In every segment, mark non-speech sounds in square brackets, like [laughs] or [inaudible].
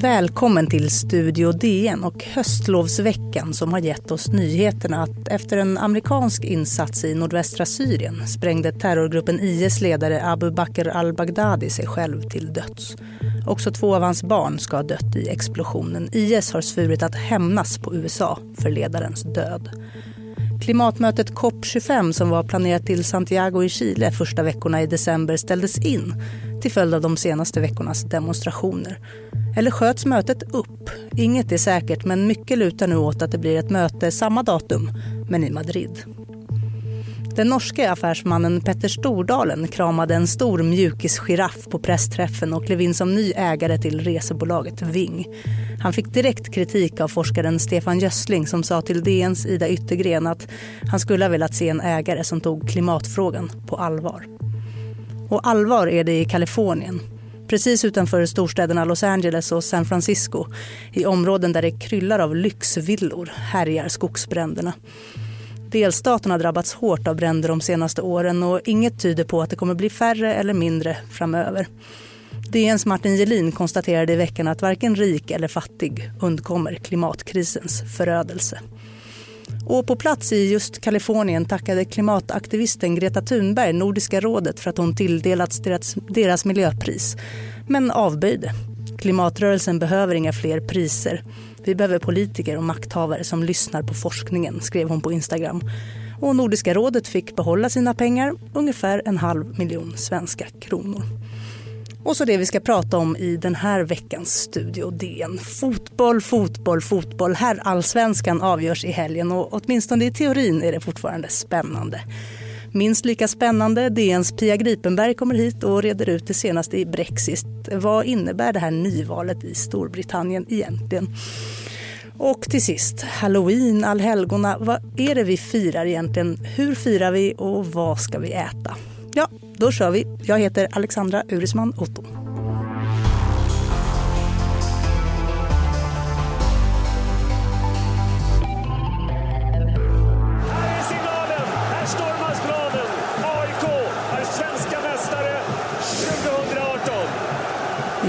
Välkommen till Studio DN och höstlovsveckan som har gett oss nyheterna att efter en amerikansk insats i nordvästra Syrien sprängde terrorgruppen IS ledare Abu Bakr al-Baghdadi sig själv till döds. Också två av hans barn ska ha dött i explosionen. IS har svurit att hämnas på USA för ledarens död. Klimatmötet COP25 som var planerat till Santiago i Chile första veckorna i december ställdes in till följd av de senaste veckornas demonstrationer. Eller sköts mötet upp? Inget är säkert men mycket lutar nu åt att det blir ett möte samma datum, men i Madrid. Den norske affärsmannen Petter Stordalen kramade en stor mjukisgiraff på pressträffen och klev in som ny ägare till resebolaget Ving. Han fick direkt kritik av forskaren Stefan Gössling som sa till DNs Ida Yttergren att han skulle ha velat se en ägare som tog klimatfrågan på allvar. Och allvar är det i Kalifornien. Precis utanför storstäderna Los Angeles och San Francisco. I områden där det kryllar av lyxvillor härjar skogsbränderna. Delstaten har drabbats hårt av bränder de senaste åren och inget tyder på att det kommer bli färre eller mindre framöver. DNs Martin Gelin konstaterade i veckan att varken rik eller fattig undkommer klimatkrisens förödelse. Och på plats i just Kalifornien tackade klimataktivisten Greta Thunberg Nordiska rådet för att hon tilldelats deras, deras miljöpris. Men avböjde. Klimatrörelsen behöver inga fler priser. Vi behöver politiker och makthavare som lyssnar på forskningen, skrev hon på Instagram. Och Nordiska rådet fick behålla sina pengar, ungefär en halv miljon svenska kronor. Och så det vi ska prata om i den här veckans Studio DN. Fotboll, fotboll, fotboll. Herrallsvenskan avgörs i helgen och åtminstone i teorin är det fortfarande spännande. Minst lika spännande, DNs Pia Gripenberg kommer hit och reder ut det senaste i Brexit. Vad innebär det här nyvalet i Storbritannien egentligen? Och till sist, halloween, allhelgona. Vad är det vi firar egentligen? Hur firar vi och vad ska vi äta? Ja, då kör vi. Jag heter Alexandra Urisman Otto.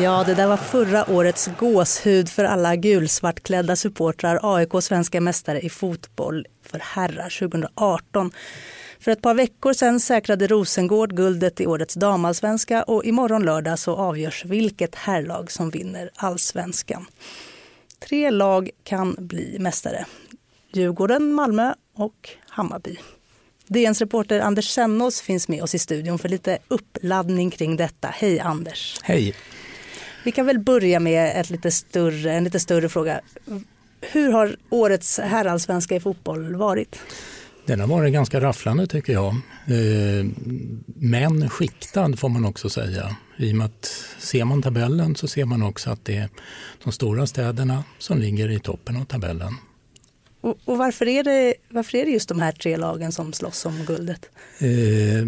Ja, det där var förra årets gåshud för alla gulsvartklädda supportrar. AIK svenska mästare i fotboll för herrar 2018. För ett par veckor sedan säkrade Rosengård guldet i årets damallsvenska och imorgon lördag så avgörs vilket herrlag som vinner allsvenskan. Tre lag kan bli mästare. Djurgården, Malmö och Hammarby. DNs reporter Anders Sennås finns med oss i studion för lite uppladdning kring detta. Hej Anders! Hej! Vi kan väl börja med ett lite större, en lite större fråga. Hur har årets herrallsvenska i fotboll varit? Den har varit ganska rafflande tycker jag. Eh, men skiktad får man också säga. I och med att ser man tabellen så ser man också att det är de stora städerna som ligger i toppen av tabellen. Och, och varför, är det, varför är det just de här tre lagen som slåss om guldet? Eh,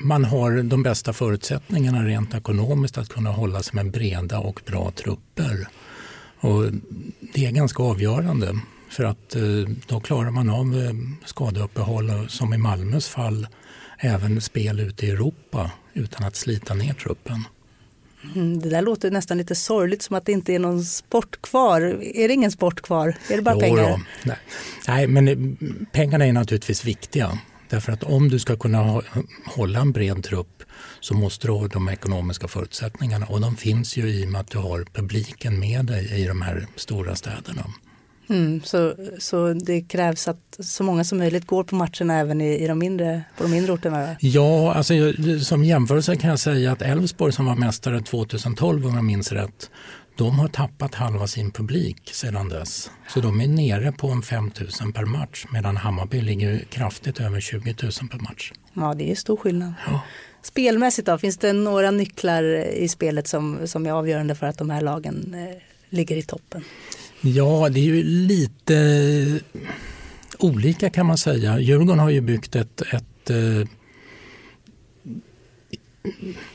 man har de bästa förutsättningarna rent ekonomiskt att kunna hålla sig med breda och bra trupper. Och det är ganska avgörande. För att eh, då klarar man av eh, skadeuppehåll som i Malmös fall även spel ute i Europa utan att slita ner truppen. Mm, det där låter nästan lite sorgligt som att det inte är någon sport kvar. Är det ingen sport kvar? Är det bara jo, pengar? Då, nej. nej, men eh, pengarna är naturligtvis viktiga. Därför att om du ska kunna hålla en bred trupp så måste du ha de ekonomiska förutsättningarna och de finns ju i och med att du har publiken med dig i de här stora städerna. Mm, så, så det krävs att så många som möjligt går på matcherna även i, i de mindre, på de mindre orterna? Ja, alltså, som jämförelse kan jag säga att Elfsborg som var mästare 2012 om jag minns rätt, de har tappat halva sin publik sedan dess. Så de är nere på en 5 000 per match medan Hammarby ligger kraftigt över 20 000 per match. Ja, det är stor skillnad. Ja. Spelmässigt då, finns det några nycklar i spelet som, som är avgörande för att de här lagen eh, ligger i toppen? Ja, det är ju lite olika kan man säga. Djurgården har ju byggt ett, ett eh,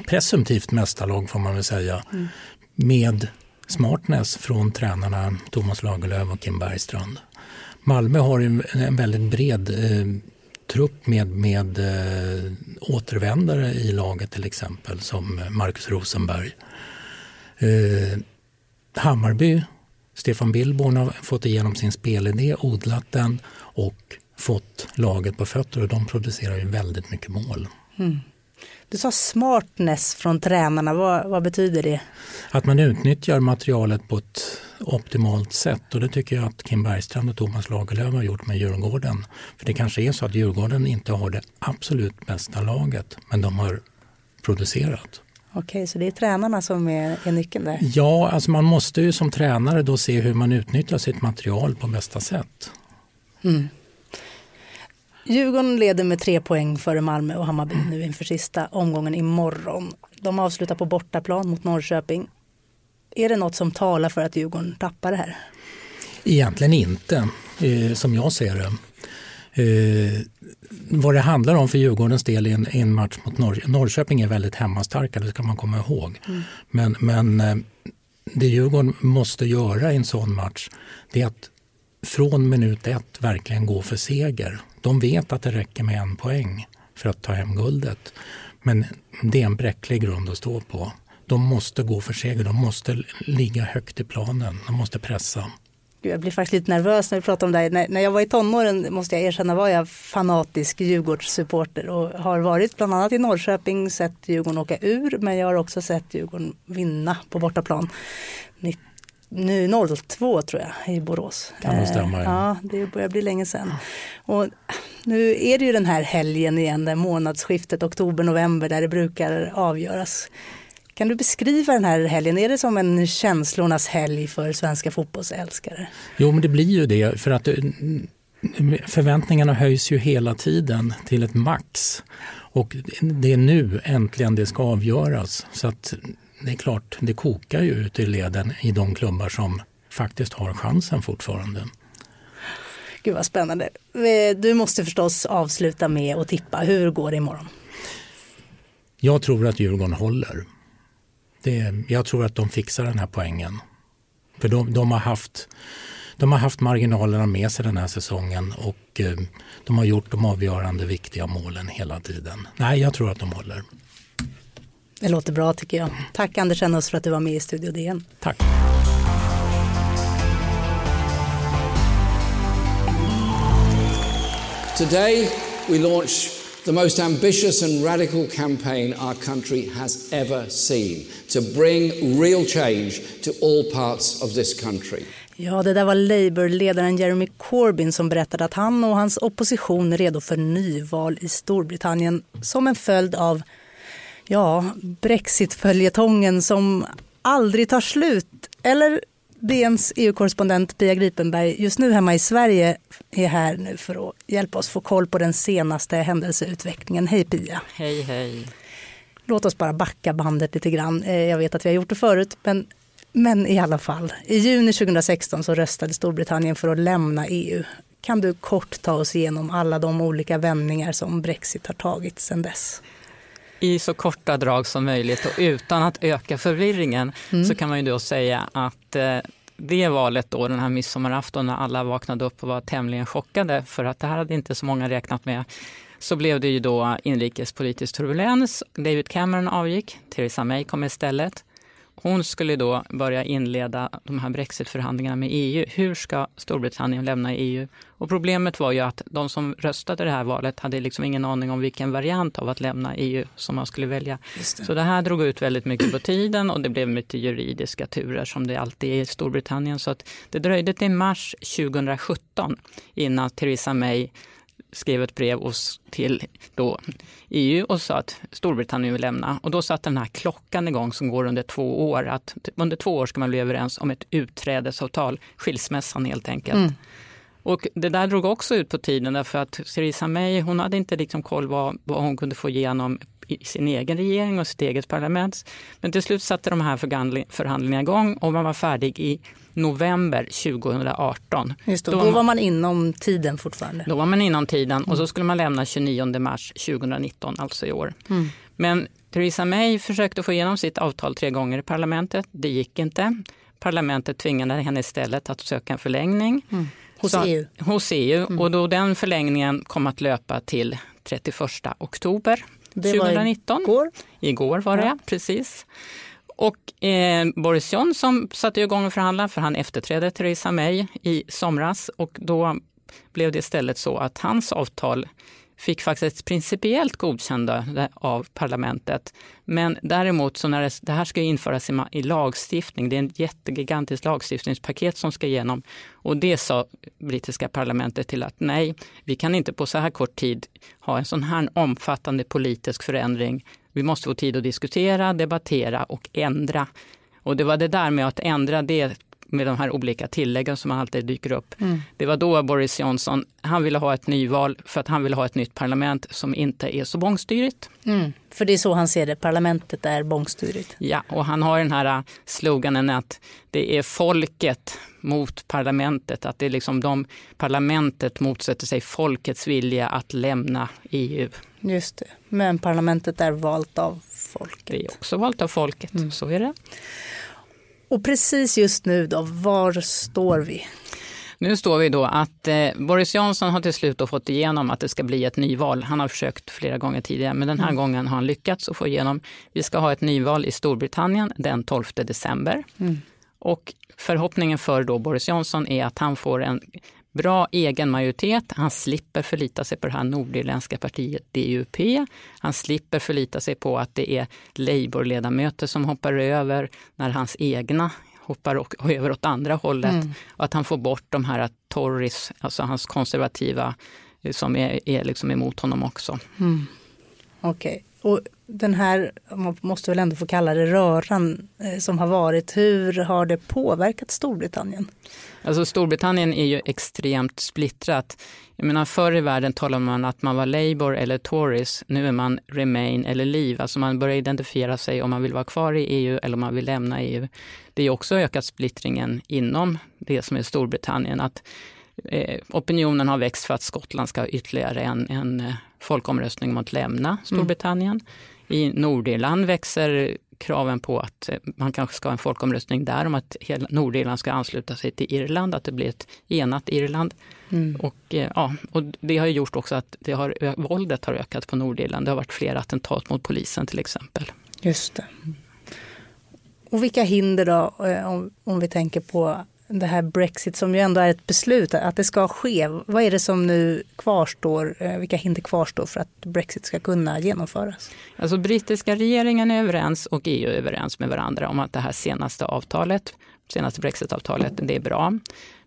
presumtivt mästarlag får man väl säga. Mm. Med smartness från tränarna Thomas Lagerlöf och Kim Bergstrand. Malmö har en, en väldigt bred eh, trupp med, med eh, återvändare i laget till exempel som Marcus Rosenberg. Eh, Hammarby, Stefan Billborn har fått igenom sin spelidé, odlat den och fått laget på fötter och de producerar ju väldigt mycket mål. Mm. Du sa smartness från tränarna, vad, vad, betyder det? Att man utnyttjar materialet på ett optimalt sätt och det tycker jag att Kim Bergstrand och Thomas Lagerlöf har gjort med Djurgården. För det kanske är så att Djurgården inte har det absolut bästa laget men de har producerat. Okej, så det är tränarna som är, är nyckeln där? Ja, alltså man måste ju som tränare då se hur man utnyttjar sitt material på bästa sätt. Mm. Djurgården leder med tre poäng före Malmö och Hammarby nu inför sista omgången imorgon. De avslutar på bortaplan mot Norrköping. Är det något som talar för att Djurgården tappar det här? Egentligen inte, eh, som jag ser det. Eh, vad det handlar om för Djurgårdens del i en, en match mot Norrköping. Norrköping är väldigt hemmastarka, det ska man komma ihåg. Mm. Men, men eh, det Djurgården måste göra i en sån match det är att från minut ett verkligen gå för seger. De vet att det räcker med en poäng för att ta hem guldet. Men det är en bräcklig grund att stå på. De måste gå för seger, de måste ligga högt i planen, de måste pressa. Jag blir faktiskt lite nervös när vi pratar om det här. När, när jag var i tonåren måste jag erkänna var jag fanatisk Djurgårdssupporter och har varit bland annat i Norrköping, sett Djurgården åka ur men jag har också sett Djurgården vinna på bortaplan nu 02 tror jag i Borås. Kan det stämma? Ja. ja, det börjar bli länge sedan. Och nu är det ju den här helgen igen, det månadsskiftet oktober-november där det brukar avgöras. Kan du beskriva den här helgen? Är det som en känslornas helg för svenska fotbollsälskare? Jo, men det blir ju det för att eh, förväntningarna höjs ju hela tiden till ett max. Och det är nu äntligen det ska avgöras. Så att det är klart, det kokar ju ut i leden i de klubbar som faktiskt har chansen fortfarande. Gud vad spännande. Eh, du måste förstås avsluta med att tippa. Hur går det imorgon? Jag tror att Djurgården håller. Det, jag tror att de fixar den här poängen. För de, de, har haft, de har haft marginalerna med sig den här säsongen och eh, de har gjort de avgörande viktiga målen hela tiden. Nej, jag tror att de håller. Det låter bra tycker jag. Tack Anders Ennos för att du var med i Studio DN. Tack. Today we launch the most ambitious and radical campaign our country has ever seen to bring real change to all parts of this country. Ja, det där var Labour-ledaren Jeremy Corbyn som berättade att han och hans opposition är redo för nyval i Storbritannien som en följd av ja, Brexit-följetongen som aldrig tar slut. Eller DNs EU-korrespondent Pia Gripenberg just nu hemma i Sverige är här nu för att hjälpa oss få koll på den senaste händelseutvecklingen. Hej Pia! Hej hej! Låt oss bara backa bandet lite grann. Eh, jag vet att vi har gjort det förut men, men i alla fall. I juni 2016 så röstade Storbritannien för att lämna EU. Kan du kort ta oss igenom alla de olika vändningar som Brexit har tagit sedan dess? i så korta drag som möjligt och utan att öka förvirringen mm. så kan man ju då säga att eh, det valet då, den här midsommarafton när alla vaknade upp och var tämligen chockade för att det här hade inte så många räknat med så blev det ju då inrikespolitisk turbulens. David Cameron avgick, Theresa May kom istället. Hon skulle då börja inleda de här brexitförhandlingarna med EU. Hur ska Storbritannien lämna EU? Och problemet var ju att de som röstade det här valet hade liksom ingen aning om vilken variant av att lämna EU som man skulle välja. Det. Så det här drog ut väldigt mycket på tiden och det blev mycket juridiska turer som det alltid är i Storbritannien. Så att det dröjde till mars 2017 innan Theresa May skrev ett brev till då EU och sa att Storbritannien vill lämna. Och då satt den här klockan igång som går under två år. Att under två år ska man bli överens om ett utträdesavtal, skilsmässan helt enkelt. Mm. Och det där drog också ut på tiden därför att Theresa May hon hade inte liksom koll vad, vad hon kunde få igenom i sin egen regering och sitt eget parlament. Men till slut satte de här förhandlingarna igång och man var färdig i november 2018. Just då, då, då var man inom tiden fortfarande. Då var man inom tiden och så skulle man lämna 29 mars 2019, alltså i år. Mm. Men Theresa May försökte få igenom sitt avtal tre gånger i parlamentet. Det gick inte. Parlamentet tvingade henne istället att söka en förlängning. Mm. Hos Så- EU? Hos EU och då den förlängningen kom att löpa till 31 oktober Det var 2019. igår. Igår var det, Ja. precis. Och eh, Boris Johnson satte igång och förhandlade för han efterträdde Theresa May i somras och då blev det istället så att hans avtal fick faktiskt ett principiellt godkännande av parlamentet. Men däremot så när det, det här ska införas i, i lagstiftning, det är en jättegigantisk lagstiftningspaket som ska igenom och det sa brittiska parlamentet till att nej, vi kan inte på så här kort tid ha en sån här omfattande politisk förändring. Vi måste få tid att diskutera, debattera och ändra. Och det var det där med att ändra det med de här olika tilläggen som alltid dyker upp. Det var då Boris Johnson, han ville ha ett nyval för att han ville ha ett nytt parlament som inte är så bångstyrigt. Mm. För det är så han ser det, parlamentet är bångstyrigt. Ja, och han har den här äh, sloganen att det är folket mot parlamentet, att det är liksom de, parlamentet motsätter sig folkets vilja att lämna EU. Just det. Men parlamentet är valt av folket. Det är också valt av folket, så är det. Och precis just nu då, var står vi? Nu står vi då att eh, Boris Johnson har till slut fått igenom att det ska bli ett nyval. Han har försökt flera gånger tidigare, men den här gången har han lyckats att få igenom. Vi ska ha ett nyval i Storbritannien den 12 december. Och förhoppningen för då Boris Johnson är att han får en bra egen majoritet. Han slipper förlita sig på det här nordirländska partiet DUP. Han slipper förlita sig på att det är Labour-ledamöter som hoppar över när hans egna hoppar och, och över åt andra hållet. Och att han får bort de här Tories, alltså hans konservativa, eh, som är, är liksom emot honom också. Okej. Och den här, man måste väl ändå få kalla det röran eh, som har varit, hur har det påverkat Storbritannien? Alltså Storbritannien är ju extremt splittrat. Jag menar, förr i världen talade man att man var Labour eller Tories. Nu är man Remain eller Leave. Alltså man börjar identifiera sig om man vill vara kvar i EU eller om man vill lämna EU. Det är också ökat splittringen inom det som är Storbritannien. Att eh, opinionen har växt för att Skottland ska ha ytterligare en, en eh, folkomröstning om att lämna Storbritannien. I Nordirland växer kraven på att eh, man kanske ska ha en folkomröstning där om att hela Nordirland ska ansluta sig till Irland, att det blir ett enat Irland. Och, eh, ja, och det har gjort också att det har, våldet har ökat på Nordirland. Det har varit flera attentat mot polisen till exempel. Just det. Och vilka hinder då, om, om vi tänker på det här Brexit som ju ändå är ett beslut att det ska ske. Vad är det som nu kvarstår, eh, vilka hinder kvarstår för att Brexit ska kunna genomföras? Alltså brittiska regeringen är överens och EU är överens med varandra om att det här senaste avtalet, senaste brexitavtalet, det är bra.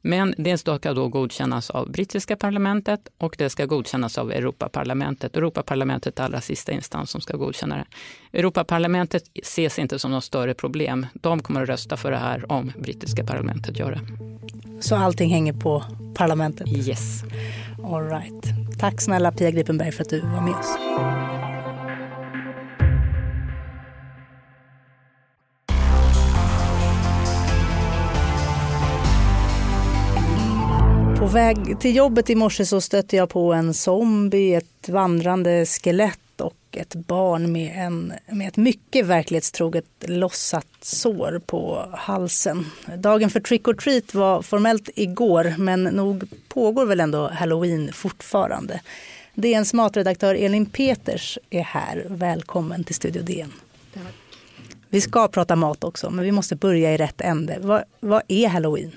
Men det ska då godkännas av brittiska parlamentet och det ska godkännas av Europaparlamentet. Europaparlamentet är allra sista instans som ska godkänna det. Europaparlamentet ses inte som något större problem. De kommer att rösta för det här om brittiska parlamentet gör det. Så allting hänger på parlamentet? Yes. All right. Tack snälla Pia Gripenberg för att du var med oss. På väg till jobbet i morse så stötte jag på en zombie, ett vandrande skelett och ett barn med, en, med ett mycket verklighetstroget lossat sår på halsen. Dagen för trick or treat var formellt igår men nog pågår väl ändå halloween fortfarande. DNs matredaktör Elin Peters är här. Välkommen till Studio DN. Vi ska prata mat också men vi måste börja i rätt ände. Vad, vad är halloween?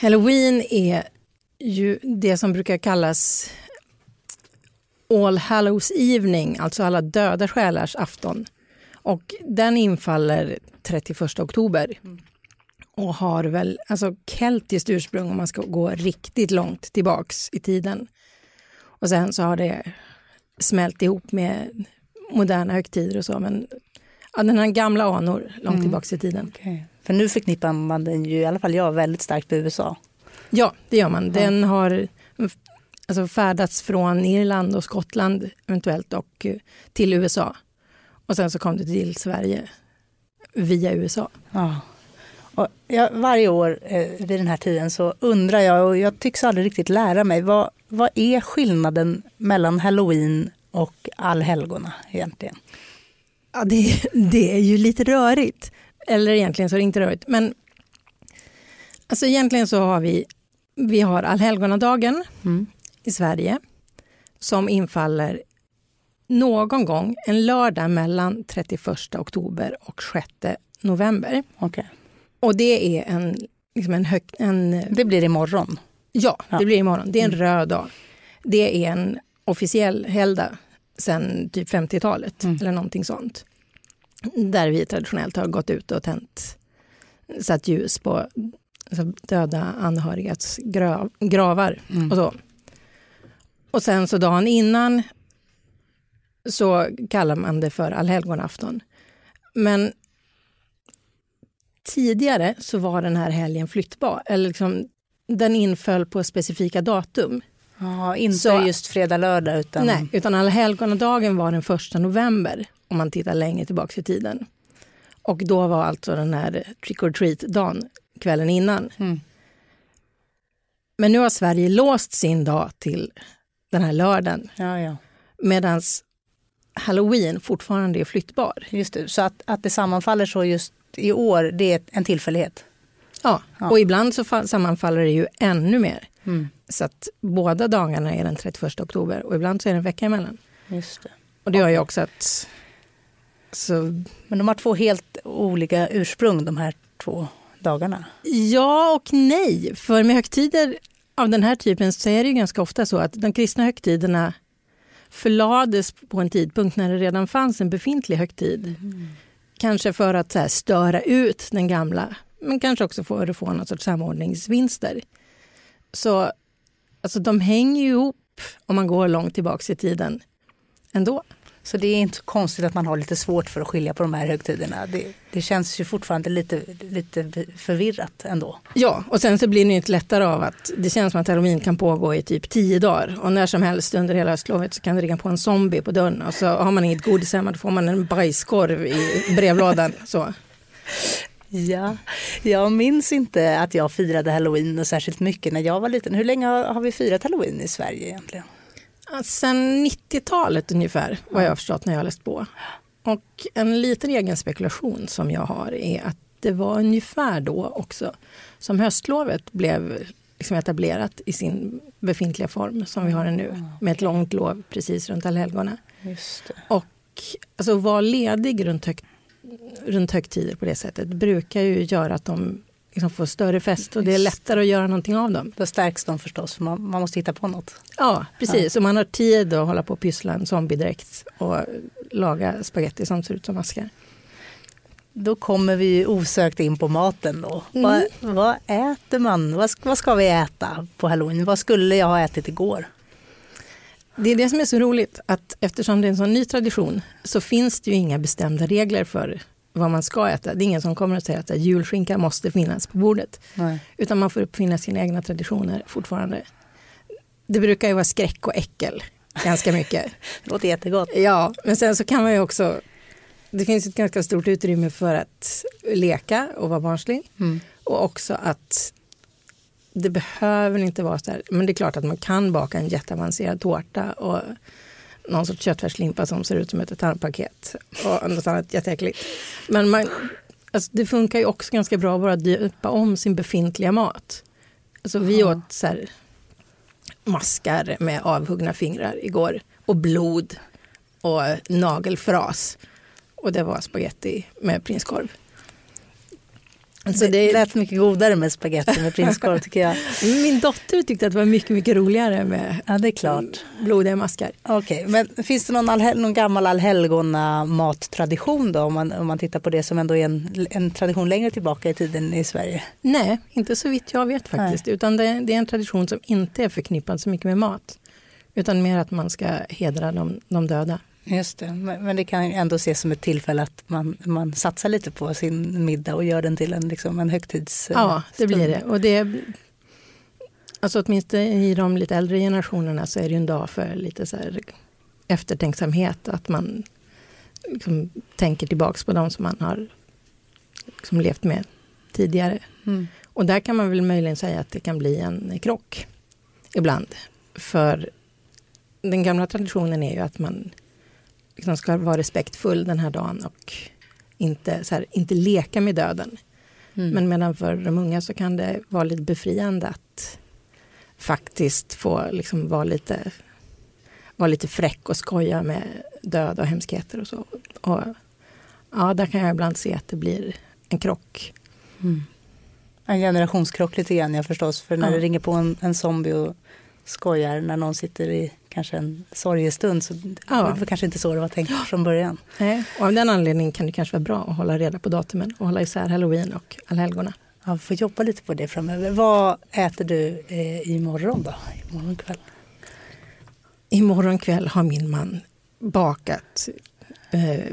Halloween är ju det som brukar kallas All Hallows Evening, alltså alla döda själars afton. Och den infaller 31 oktober och har väl alltså keltiskt ursprung om man ska gå riktigt långt tillbaks i tiden. Och sen så har det smält ihop med moderna högtider och så, men ja, den har gamla anor långt tillbaks i tiden. För nu förknippar man den ju, i alla fall jag, väldigt starkt med USA. Ja, det gör man. Den har alltså, färdats från Irland och Skottland eventuellt och eh, till USA. Och sen så kom det till Sverige via USA. Ja. Och jag, varje år eh, vid den här tiden så undrar jag, och jag tycks aldrig riktigt lära mig, vad, vad är skillnaden mellan halloween och allhelgona egentligen? Ja, det, det är ju lite rörigt. Eller egentligen så är det inte rörigt. Men alltså egentligen så har vi vi har allhelgonadagen mm. i Sverige som infaller någon gång en lördag mellan 31 oktober och 6 november. Okay. Och det är en, liksom en, hög, en... Det blir imorgon? Ja, ja, det blir imorgon. Det är en mm. röd dag. Det är en officiell helgdag sen typ 50-talet mm. eller någonting sånt. Där vi traditionellt har gått ut och tänt, satt ljus på alltså, döda anhörigas grav, gravar mm. och så. Och sen så dagen innan så kallar man det för allhelgonafton. Men tidigare så var den här helgen flyttbar. Eller liksom, den inföll på specifika datum. Ja, inte så, just fredag, lördag. Utan... Nej, utan allhelgonadagen var den första november om man tittar längre tillbaka i tiden. Och då var alltså den här trick or treat-dagen kvällen innan. Mm. Men nu har Sverige låst sin dag till den här lördagen. Ja, ja. Medan halloween fortfarande är flyttbar. Just det, så att, att det sammanfaller så just i år, det är en tillfällighet? Ja, ja. och ibland så sammanfaller det ju ännu mer. Mm. Så att båda dagarna är den 31 oktober och ibland så är det en vecka emellan. Just det. Och det gör ju också att... Så... Men de har två helt olika ursprung de här två dagarna? Ja och nej. För med högtider av den här typen så är det ju ganska ofta så att de kristna högtiderna förlades på en tidpunkt när det redan fanns en befintlig högtid. Mm. Kanske för att här, störa ut den gamla, men kanske också för att få någon sorts samordningsvinster. Så alltså, de hänger ju ihop om man går långt tillbaka i tiden ändå. Så det är inte konstigt att man har lite svårt för att skilja på de här högtiderna. Det, det känns ju fortfarande lite, lite förvirrat ändå. Ja, och sen så blir det inte lättare av att det känns som att halloween kan pågå i typ tio dagar och när som helst under hela höstlovet så kan det ringa på en zombie på dörren och så har man inget godis hemma då får man en bajskorv i brevlådan. [laughs] Så. Ja, jag minns inte att jag firade halloween särskilt mycket när jag var liten. Hur länge har vi firat halloween i Sverige egentligen? Sen 90-talet ungefär, vad jag har förstått när jag har läst på. Och en liten egen spekulation som jag har är att det var ungefär då också som höstlovet blev liksom etablerat i sin befintliga form som vi har det nu. Med ett långt lov precis runt allhelgona. Och alltså, vara ledig runt, hög, runt högtider på det sättet brukar ju göra att de liksom får större fäste och det är lättare att göra någonting av dem. Då stärks de förstås, för man, man måste hitta på något. Ja, precis. Ja. Och man har tid att hålla på och pyssla en zombiedräkt och laga spaghetti som ser ut som maskar. Då kommer vi osökt in på maten då. Mm. Vad, vad, äter man? Vad, vad ska vi äta på halloween? Vad skulle jag ha ätit igår? Det är det som är så roligt, att eftersom det är en sån ny tradition så finns det ju inga bestämda regler för vad man ska äta. Det är ingen som kommer att säga att julskinka måste finnas på bordet. Nej. Utan man får uppfinna sina egna traditioner fortfarande. Det brukar ju vara skräck och äckel ganska mycket. [laughs] det låter jättegott. Ja, men sen så kan man ju också det finns ett ganska stort utrymme för att leka och vara barnslig. Mm. Och också att det behöver inte vara så här, men det är klart att man kan baka en jätteavancerad tårta och någon sorts köttfärslimpa som ser ut som ett tarmpaket och något annat jätteäckligt. Men man, alltså det funkar ju också ganska bra att bara döpa om sin befintliga mat. Alltså vi åt så här, maskar med avhuggna fingrar igår och blod och nagelfras. Och det var spaghetti med prinskorv. Alltså det lät mycket godare med spagetti med [laughs] prinskorv tycker jag. Min dotter tyckte att det var mycket, mycket roligare med ja, det är klart. blodiga maskar. Okej, okay. men finns det någon, allhel, någon gammal allhelgona mattradition då om man, om man tittar på det som ändå är en, en tradition längre tillbaka i tiden i Sverige? Nej, inte så vitt jag vet faktiskt. Nej. Utan det, det, är en tradition som inte är förknippad så mycket med mat. Utan mer att man ska hedra de, de döda. Just det, men det kan ändå ses som ett tillfälle att man, man satsar lite på sin middag och gör den till en, liksom, en högtids... Ja, det blir det. Och det alltså åtminstone i de lite äldre generationerna så är det en dag för lite så här eftertänksamhet. Att man liksom tänker tillbaks på de som man har liksom levt med tidigare. Mm. Och där kan man väl möjligen säga att det kan bli en krock ibland. För den gamla traditionen är ju att man liksom ska vara respektfull den här dagen och inte, så här, inte leka med döden. Mm. Men medan för de unga så kan det vara lite befriande att faktiskt få liksom vara, lite, vara lite fräck och skoja med död och hemskheter och så. Och, ja, där kan jag ibland se att det blir en krock. Mm. En generationskrock lite grann, ja förstås. För när ja. det ringer på en, en zombie och skojar när någon sitter i kanske en sorgestund så ja. det var kanske inte så det var tänkt från början. Nej, och av den anledningen kan det kanske vara bra att hålla reda på datumen och hålla isär halloween och allhelgona. Ja, vi får jobba lite på det framöver. Vad äter du eh, imorgon då? Imorgon kväll? Imorgon kväll har min man bakat eh,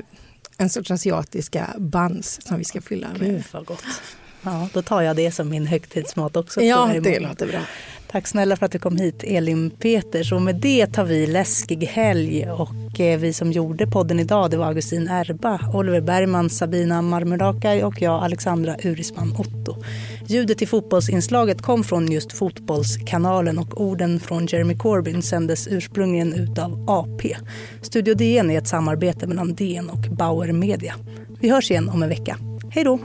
en sorts asiatiska buns som vi ska fylla med. Gud vad gott. Ja, då tar jag det som min högtidsmat också. Ja, det låter bra. Tack snälla för att du kom hit, Elin Peters. Och med det tar vi läskig helg. Och eh, vi som gjorde podden idag det var Augustin Erba, Oliver Bergman, Sabina Marmurakai och jag, Alexandra Urisman Otto. Ljudet i fotbollsinslaget kom från just Fotbollskanalen och orden från Jeremy Corbyn sändes ursprungligen ut av AP. Studio DN är ett samarbete mellan DN och Bauer Media. Vi hörs igen om en vecka. Hej då!